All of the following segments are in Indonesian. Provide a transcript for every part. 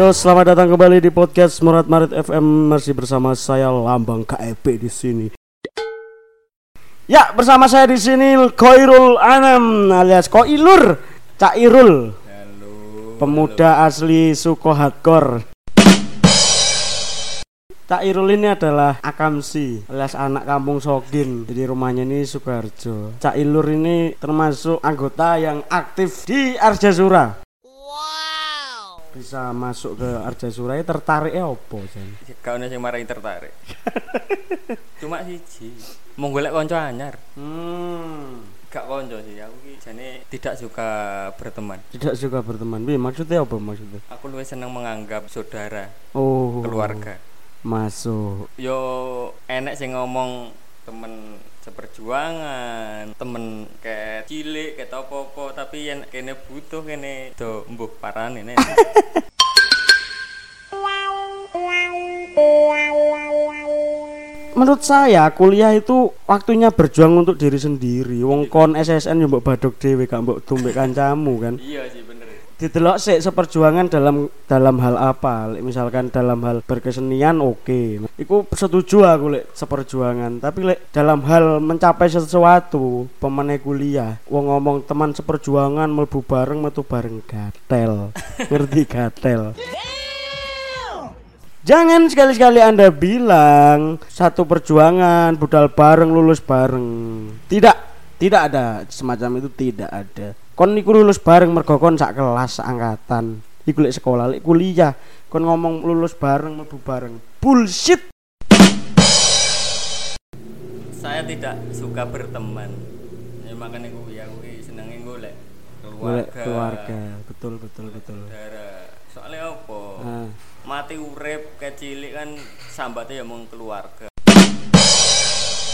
Yo, selamat datang kembali di podcast Murat Marit FM masih bersama saya Lambang KEP di sini. Ya, bersama saya di sini Koirul Anam alias Koilur Cak Irul. Halo. Pemuda asli Suko Hardcore. Cak Irul ini adalah Akamsi alias anak kampung Sogin Jadi rumahnya ini Sukoharjo Cak Ilur ini termasuk anggota yang aktif di Arjasura Bisa masuk ke Arjasura ini tertariknya apa Jan? Kau nih yang marahin tertarik. Cuma siji. Mau golek konco anyar. Hmm, Gak konco sih. Aku ki jane tidak suka berteman. tidak suka berteman. Bi, maksudnya apa maksudnya? Aku lebih seneng menganggap saudara, Oh, keluarga. Masuk. Yo enek sing ngomong temen seperjuangan, temen kayak cilik, kayak apa-apa, tapi yang kene butuh kene do mbuh parane nek. Menurut saya kuliah itu waktunya berjuang untuk diri sendiri. Wong kon SSN yo mbok badok dhewe gak mbok tumbek kancamu kan. iya sih bener. Didelok sik seperjuangan dalam dalam hal apa? Lek Misalkan dalam hal berkesenian oke. Iku setuju aku lek seperjuangan, tapi lek dalam hal mencapai sesuatu, pemene kuliah, wong ngomong teman seperjuangan mlebu bareng metu bareng gatel. Ngerti gatel. Jangan sekali-sekali Anda bilang satu perjuangan, budal bareng, lulus bareng. Tidak, tidak ada semacam itu tidak ada. Kon niku lulus bareng mergo kon sak kelas angkatan. Iku lek sekolah, lek kuliah kon ngomong lulus bareng, mlebu bareng. Bullshit. Saya tidak suka berteman. Ya makanya gue ya gue senengin golek keluarga. keluarga. Betul, betul, betul. saudara soalnya apa Nah, mati urip kecilik kan sambatnya ya mau keluarga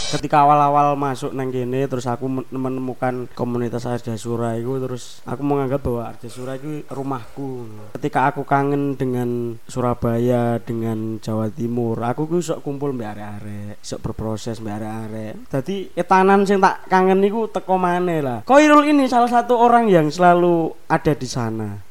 ketika awal-awal masuk nang kene terus aku men- menemukan komunitas Arjasura itu terus aku menganggap bahwa Arjasura itu rumahku. Ketika aku kangen dengan Surabaya dengan Jawa Timur aku ku sok kumpul mbak arek-arek sok berproses mbak arek-arek. Jadi etanan sing tak kangen iku teko maneh lah. Koirul ini salah satu orang yang selalu ada di sana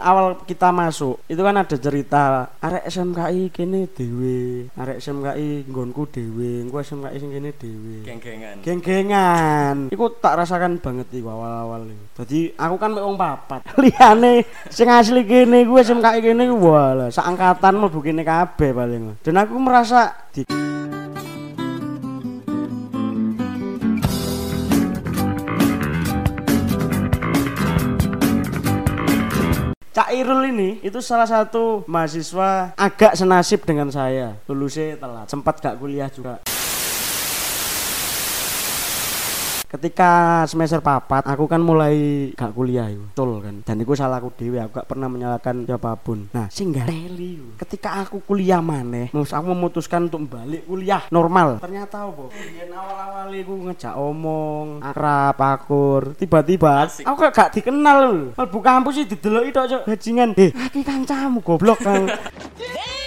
awal kita masuk itu kan ada cerita arek SMKI kene dhewe arek SMKI nggonku dhewe engko SMKI sing kene dhewe. Geng-gengan. Geng-gengan. Iku tak rasakan banget iku awal-awal iku. Dadi aku kan mek wong papat. Liyane sing asli kene ku SMKI kene ku wala sak angkatan mlebu kene kabeh paling. Dan aku merasa di Cak Irul ini itu salah satu mahasiswa agak senasib dengan saya. Lulusnya telat sempat gak kuliah juga ketika semester papat aku kan mulai gak kuliah itu betul kan. Dan itu salahku dewi aku gak pernah menyalahkan siapa pun. Nah sehingga reli ketika aku kuliah maneh terus aku memutuskan untuk balik kuliah normal. Ternyata apa? Biyen awal-awal iku ngejak omong akrab akur. Tiba-tiba aku gak, gak dikenal lho. Kampus sih dideloki tok cok bajingan. Eh iki kancamu goblok kan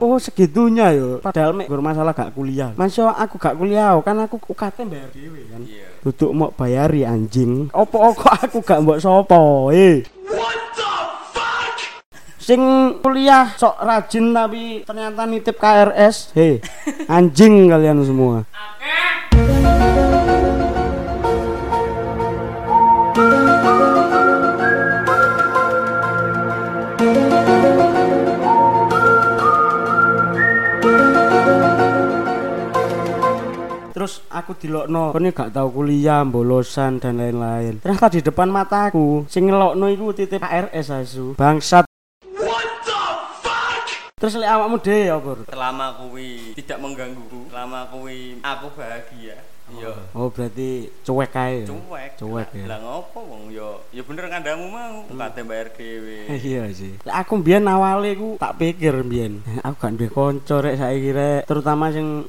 Oh segitunya yo. Padahal mek gur masalah gak kuliah. Masya aku gak kuliah, kan aku UKT bayar dhewe kan. iya Duduk mau bayari anjing. Opo kok aku gak mbok sopo? Eh. Sing kuliah sok rajin tapi ternyata nitip KRS. Hei, anjing kalian semua. Aku dilokno, kone gak tahu kuliah, bolosan dan lain-lain. Ternyata di depan mataku, sing ngelokno iku titip KRS asu. Bangsat. Terus lek awakmu dhewe ya, Bur? selama kuwi tidak mengganggu selama kuwi aku bahagia yo Oh, berarti cuek kae. ya? cuek Cuek ya. lah ngopo wong yo yo bener kandamu mau kate bayar dhewe Iya sih. Lek aku mbiyen awale ku tak pikir mbiyen, aku gak duwe kanca rek saiki rek, terutama sing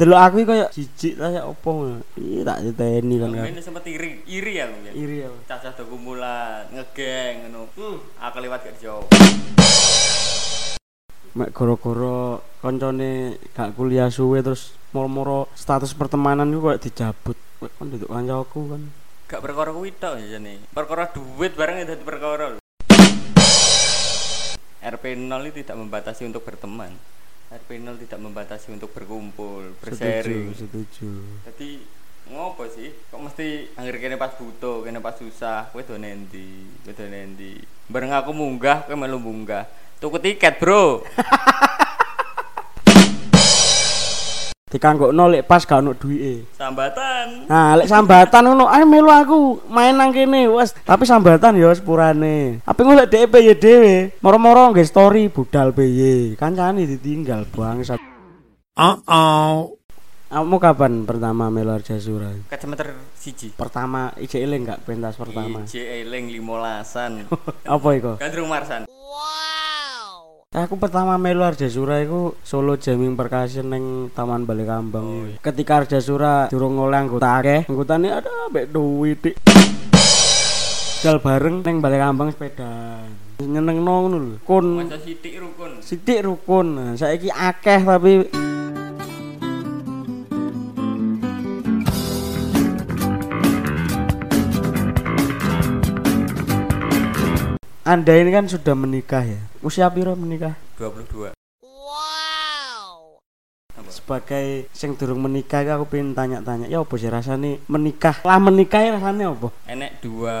Delok aku iki koyo jijik ta ya opo. Ih tak diteni kan. Mungkin sempet iri iri ya mungkin Iri ya. cacah do kumpulan ngegeng ngono Hmm. aku lewat gak dijawab mek goro-goro koncone gak kuliah suwe terus moro-moro status pertemanan iku kok dicabut. Kok kon duduk kancaku kan. gak perkara kuwi tok ya nih perkara duit barang itu perkara lho. RP0 itu tidak membatasi untuk berteman RP0 tidak membatasi untuk berkumpul bersharing setuju setuju. Jadi ngopo sih? Kok mesti anggar kene pas butuh kene pas susah? Kowe do nendi kowe do nendi bareng aku munggah kowe melu munggah. Tuku tiket bro dikanggokno lek pas gak ono duwike sambatan Nah, lek sambatan ngono, ayo melu aku main nang kene, wes. Tapi sambatan ya sepurane. Tapi golek DP ya dhewe. Moro-moro nggih story budal piye. Kancane ditinggal bangsat. Uh-oh. Kamu kapan pertama melu Arjasura? kacamata siji Pertama ije eling gak pentas pertama. IJ eling limolasan Apa iku? Gandrung Marsan Aku pertama melu Arjasura iku solo jamming percussion ning Taman Balai Kambang. Ketika Arjasura durung oleh anggota akeh, anggotane ada mbek duwit. Dik. Jal bareng ning Balai Kambang sepeda. Nyenengno ngono lho. Kun masa sidik rukun sithik rukun. Nah, saiki akeh tapi Anda ini kan sudah menikah ya. Usia piro menikah? 22 Sebagai sing durung menikah aku pengen tanya-tanya, ya apa sih rasane menikah? Lah menikah ya rasane apa? enek dua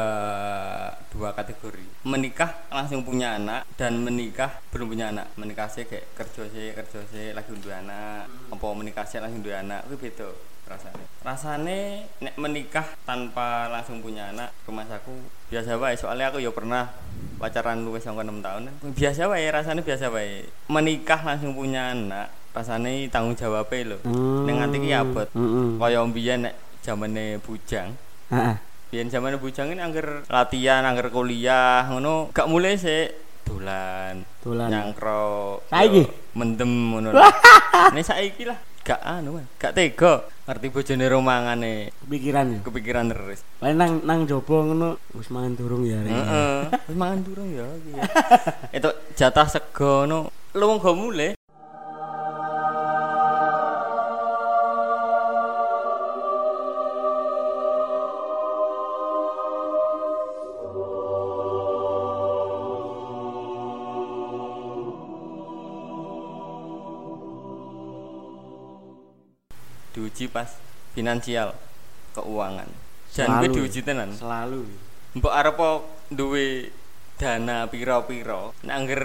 dua kategori. Menikah langsung punya anak dan menikah belum punya anak. Menikah sih kayak kerja sih kerja sih lagi dua anak. Apa menikah sih langsung dua anak? Itu beda rasanya rasanya nek menikah tanpa langsung punya anak rumah aku biasa wae. Soalnya aku ya pernah pacaran lu sampai enam tahun biasa wae rasanya biasa wae menikah langsung punya anak rasanya tanggung jawabnya loh Hmm. Ning nganti ki abot. Heeh. kaya mbiyen nek zamane bujang Heeh. Biyen zaman bujang ini angger latihan, angger kuliah, ngono gak mulai sih dolan, Dolan. nyangkro, Saiki? mendem ngono. Nek saiki lah gak anu, Man. gak tega. Ngerti bojone romangane, Pikiran ya. kepikiran terus. Lain nang nang jopo ngono wis mangan durung ya hari ini. Heeh. Wis mangan durung ya ya. Itu jatah sego ngono. Lu wong gak mulai. Diuji pas finansial keuangan dan gue diuji tenan Selalu. mbok arep duwe dana piro-piro nek angger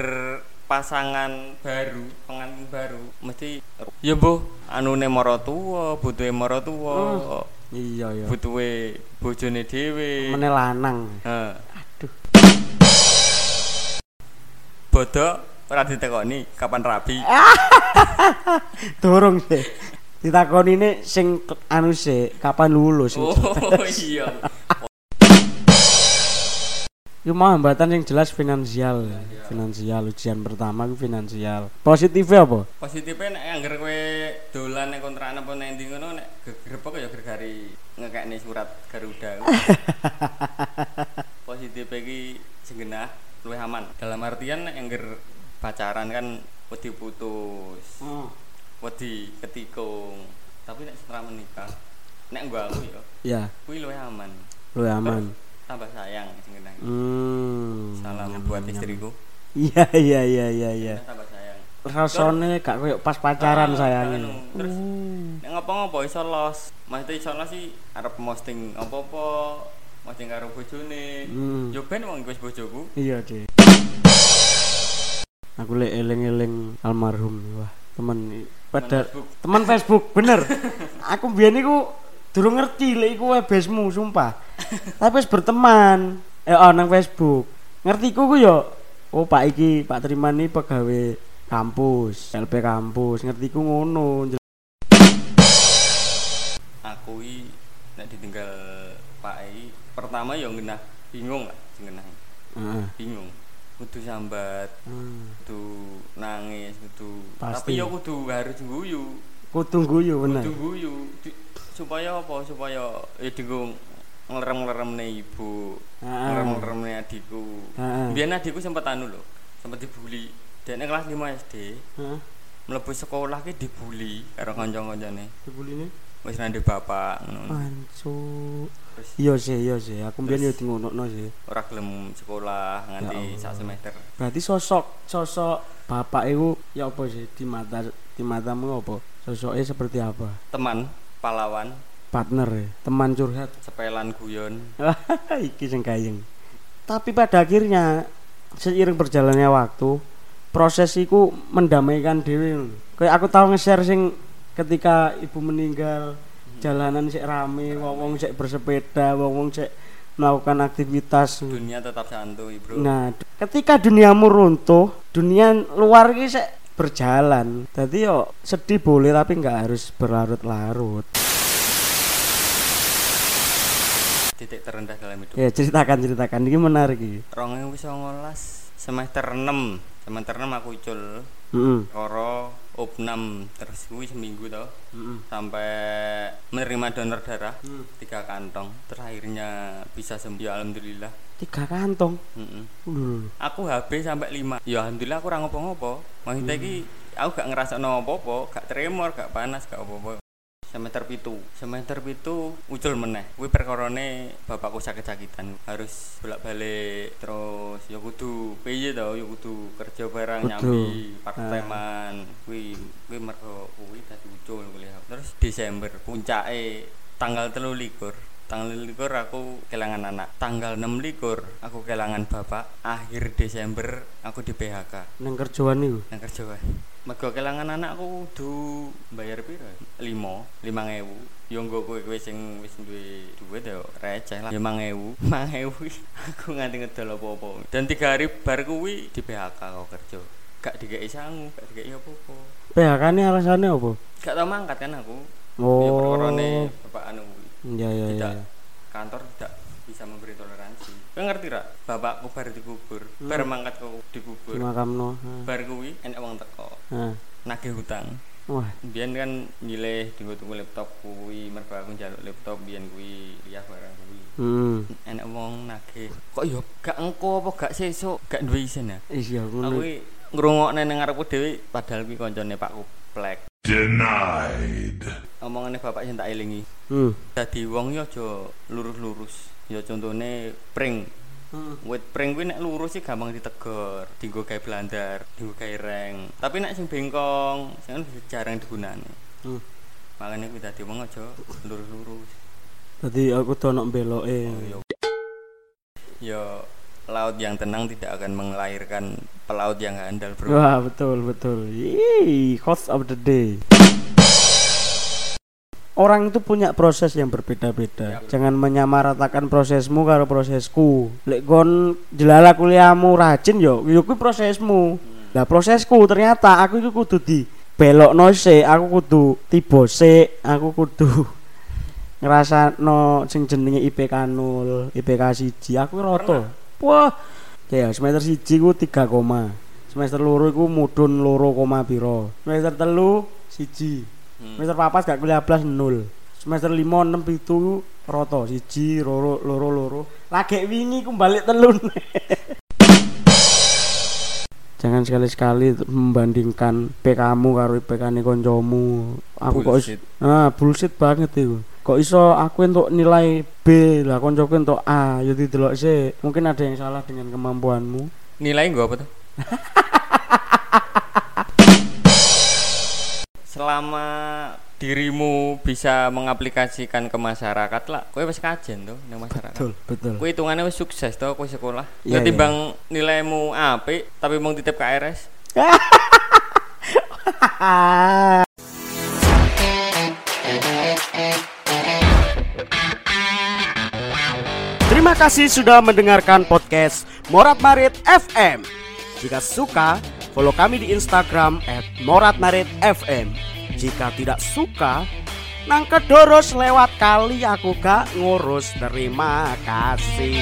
pasangan baru pengantin baru mesti ya mbah anune mara tuwa butuhe mara tuwa Iya ya. butuhe bojone dhewe Mene lanang. Heeh. Aduh. bodoh ora ditekoni kapan rabi Dorong sih. Ditakoni ini sing anu sih kapan lulus. oh iya Yo mau hambatan yang jelas finansial. Finansial ujian pertama ku finansial. Positifnya apa? positifnya nek angger kowe dolan ning kontrakan apa ning ndi ngono nek gegrebek ya gergari ngekekne surat Garuda positif iki sing genah luwih aman dalam artian nek angger pacaran kan wedi putus wedi ketikung tapi nek setelah menikah nek gua aku ya Ya, kuwi luwih aman lu aman. tambah sayang sing Hmm. salam buat istriku Iya iya iya iya iya. tambah sayang Rasane gak koyo pas pacaran Ah, sayangnya. anu, terus nek ngopo-ngopo iso los maksudnya iso los sih arep posting apa-apa posting karo bojone Hmm. yo ben wong wis bojoku Iya deh. Aku lek eling-eling almarhum wah temen pada teman Facebook bener. aku biyen iku durung ngerti lek iku webesmu sumpah. Tapi wis berteman. Eh oh, nang Facebook. Ngertiku ku yo oh Pak iki Pak Trimani pegawai kampus, LP kampus. Ngertiku ngono. Jel- aku i nek ditinggal Pak I pertama yo ngenah bingung lah ngenah Heeh. bingung kudu sambat Hmm. kudu nangis kudu Pasti. tapi yo kudu harus guyu Kudu guyu bener. kudu guyu Di- supaya apa supaya ya dienggo ngelerem-ngeleremne ibu Heeh. ngelerem-ngeleremne adikku biyen adikku sempat anu lho sempat dibully dan kelas 5 SD Heeh. mlebu sekolah ki dibully karo kanca-kancane Dibuline. Wis nang bapak ngono. Ancu. Iya sih, iya sih. Aku mbiyen yo dingonokno sih. ora gelem sekolah nganti Ya sak semester. Berarti sosok sosok bapak itu ya apa sih di mata di matamu apa? Sosoknya seperti apa? Teman, pahlawan, Partner ya, teman curhat. sepelan guyon. Iki sing gayeng. Tapi pada akhirnya seiring berjalannya waktu, proses iku mendamaikan diri. Kayak aku tahu nge-share sing ketika ibu meninggal, jalanan sik rame, wong-wong sik bersepeda, wong-wong sik melakukan aktivitas. Dunia tetap santuy, Bro. Nah, ketika duniamu runtuh, dunia luar ini sik berjalan. Jadi yo sedih boleh tapi nggak harus berlarut-larut. Titik terendah dalam hidup. Ya ceritakan ceritakan ini menarik ini. 2019 semester 6. Semester 6 aku ucul Heeh. koro opnam terus kuwi seminggu toh Heeh. sampai menerima donor darah Hmm. tiga kantong terus akhirnya bisa sembuh ya alhamdulillah Tiga kantong. Mm-mm. Uh. aku HB sampai 5 ya alhamdulillah aku ora ngopo-ngopo maksudnya iki aku gak ngerasa apa-apa gak tremor gak panas gak apa-apa semester pitu. Semester pitu ucul meneh. Kuwi perkorone bapakku sakit-sakitan. Harus bolak-balik terus ya kudu piye to? Ya kudu kerja bareng nyambi part-timean. Kuwi kuwi mergo kuwi dadi ucul kuliah. Terus Desember puncake tanggal telu likur. Tanggal likur aku kelangan anak. Tanggal 6 likur aku kelangan bapak. Akhir Desember aku di PHK Nang kerjaan niku. yang kerja wae mergo kelangan anak aku kudu bayar piro limo lima ewu. Yo nggo kowe kowe sing wis duwe duit yo receh lah. Lima ewu. Lima ewu aku nganti ngedol apa-apa. Dan tiga hari bar kuwi di PHK kau kerja. Gak dikei sangu gak dikei apa-apa. PHK ini alasannya apa? gak tau mangkat kan aku? Ya Oh. perkorone bapak anu Iya iya iya. kantor tidak bisa memberi toleransi. Kowe ngerti ra? Bapakku bar dikubur bar mangkat kau dikubur Makamno. bar kuwi enek wong teko. Nah. nagih hutang. Wah, biyen kan nyilih dienggo tuku laptop kuwi mergo aku njaluk laptop biyen kuwi liyah barang kuwi. Hmm. enek wong nagih kok yo gak engko apa gak sesuk gak duwe isin ya? Iya aku ngono. kuwi ngrungokne ning ngarepku dhewe padahal kuwi kancane Pakku plek Denied. Omongane bapak sing tak elingi Hmm. dadi wong yo aja lurus-lurus ya contone pring Hmm. wit pring kuwi nek lurus sih gampang ditegur dienggo gawe blandar dienggo gawe reng tapi nek sing bengkong sing kan jarang digunani Hmm. makanya kuwi dadi wong aja lurus-lurus Tadi aku tuh nak beloke. yo yo laut yang tenang tidak akan melahirkan pelaut yang handal bro Wah, betul betul. Ih, host of the day. Orang itu punya proses yang berbeda-beda. Jangan menyamaratakan prosesmu karo prosesku. Lek gon jelala kuliahmu rajin yo, yo kuwi prosesmu. Lah prosesku ternyata aku itu kudu di belokno sik, aku kudu tiba sik, aku kudu ngrasakno sing jenenge IPK 0, IPK 1. Aku roto. Wah, ya semester 1 ku 3 koma. Semester loro iku mudhun loro koma piro. Semester telu siji. Hmm. Semester papat gak kuliah blas nol. Semester 5 6 7 roto siji loro loro loro. Lagi wingi ku balik telun. Jangan sekali-sekali membandingkan PK-mu karo PK-ne kancamu. Aku kok Bullshit. ah bullshit banget itu. Kok iso aku untuk nilai B lah koncoku untuk A ya didelok sih. Mungkin ada yang salah dengan kemampuanmu. nilai gua apa tuh selama dirimu bisa mengaplikasikan ke masyarakat lah kowe wis kajen tuh nang masyarakat Betul, betul. kowe hitungannya wis sukses tuh kowe sekolah Iya, ya timbang nilaimu apik tapi mau titip KRS Terima kasih sudah mendengarkan podcast Morat Marit FM. Jika suka, follow kami di Instagram @moratmaritfm. Jika tidak suka, nang kedoros lewat kali aku gak ngurus. Terima kasih.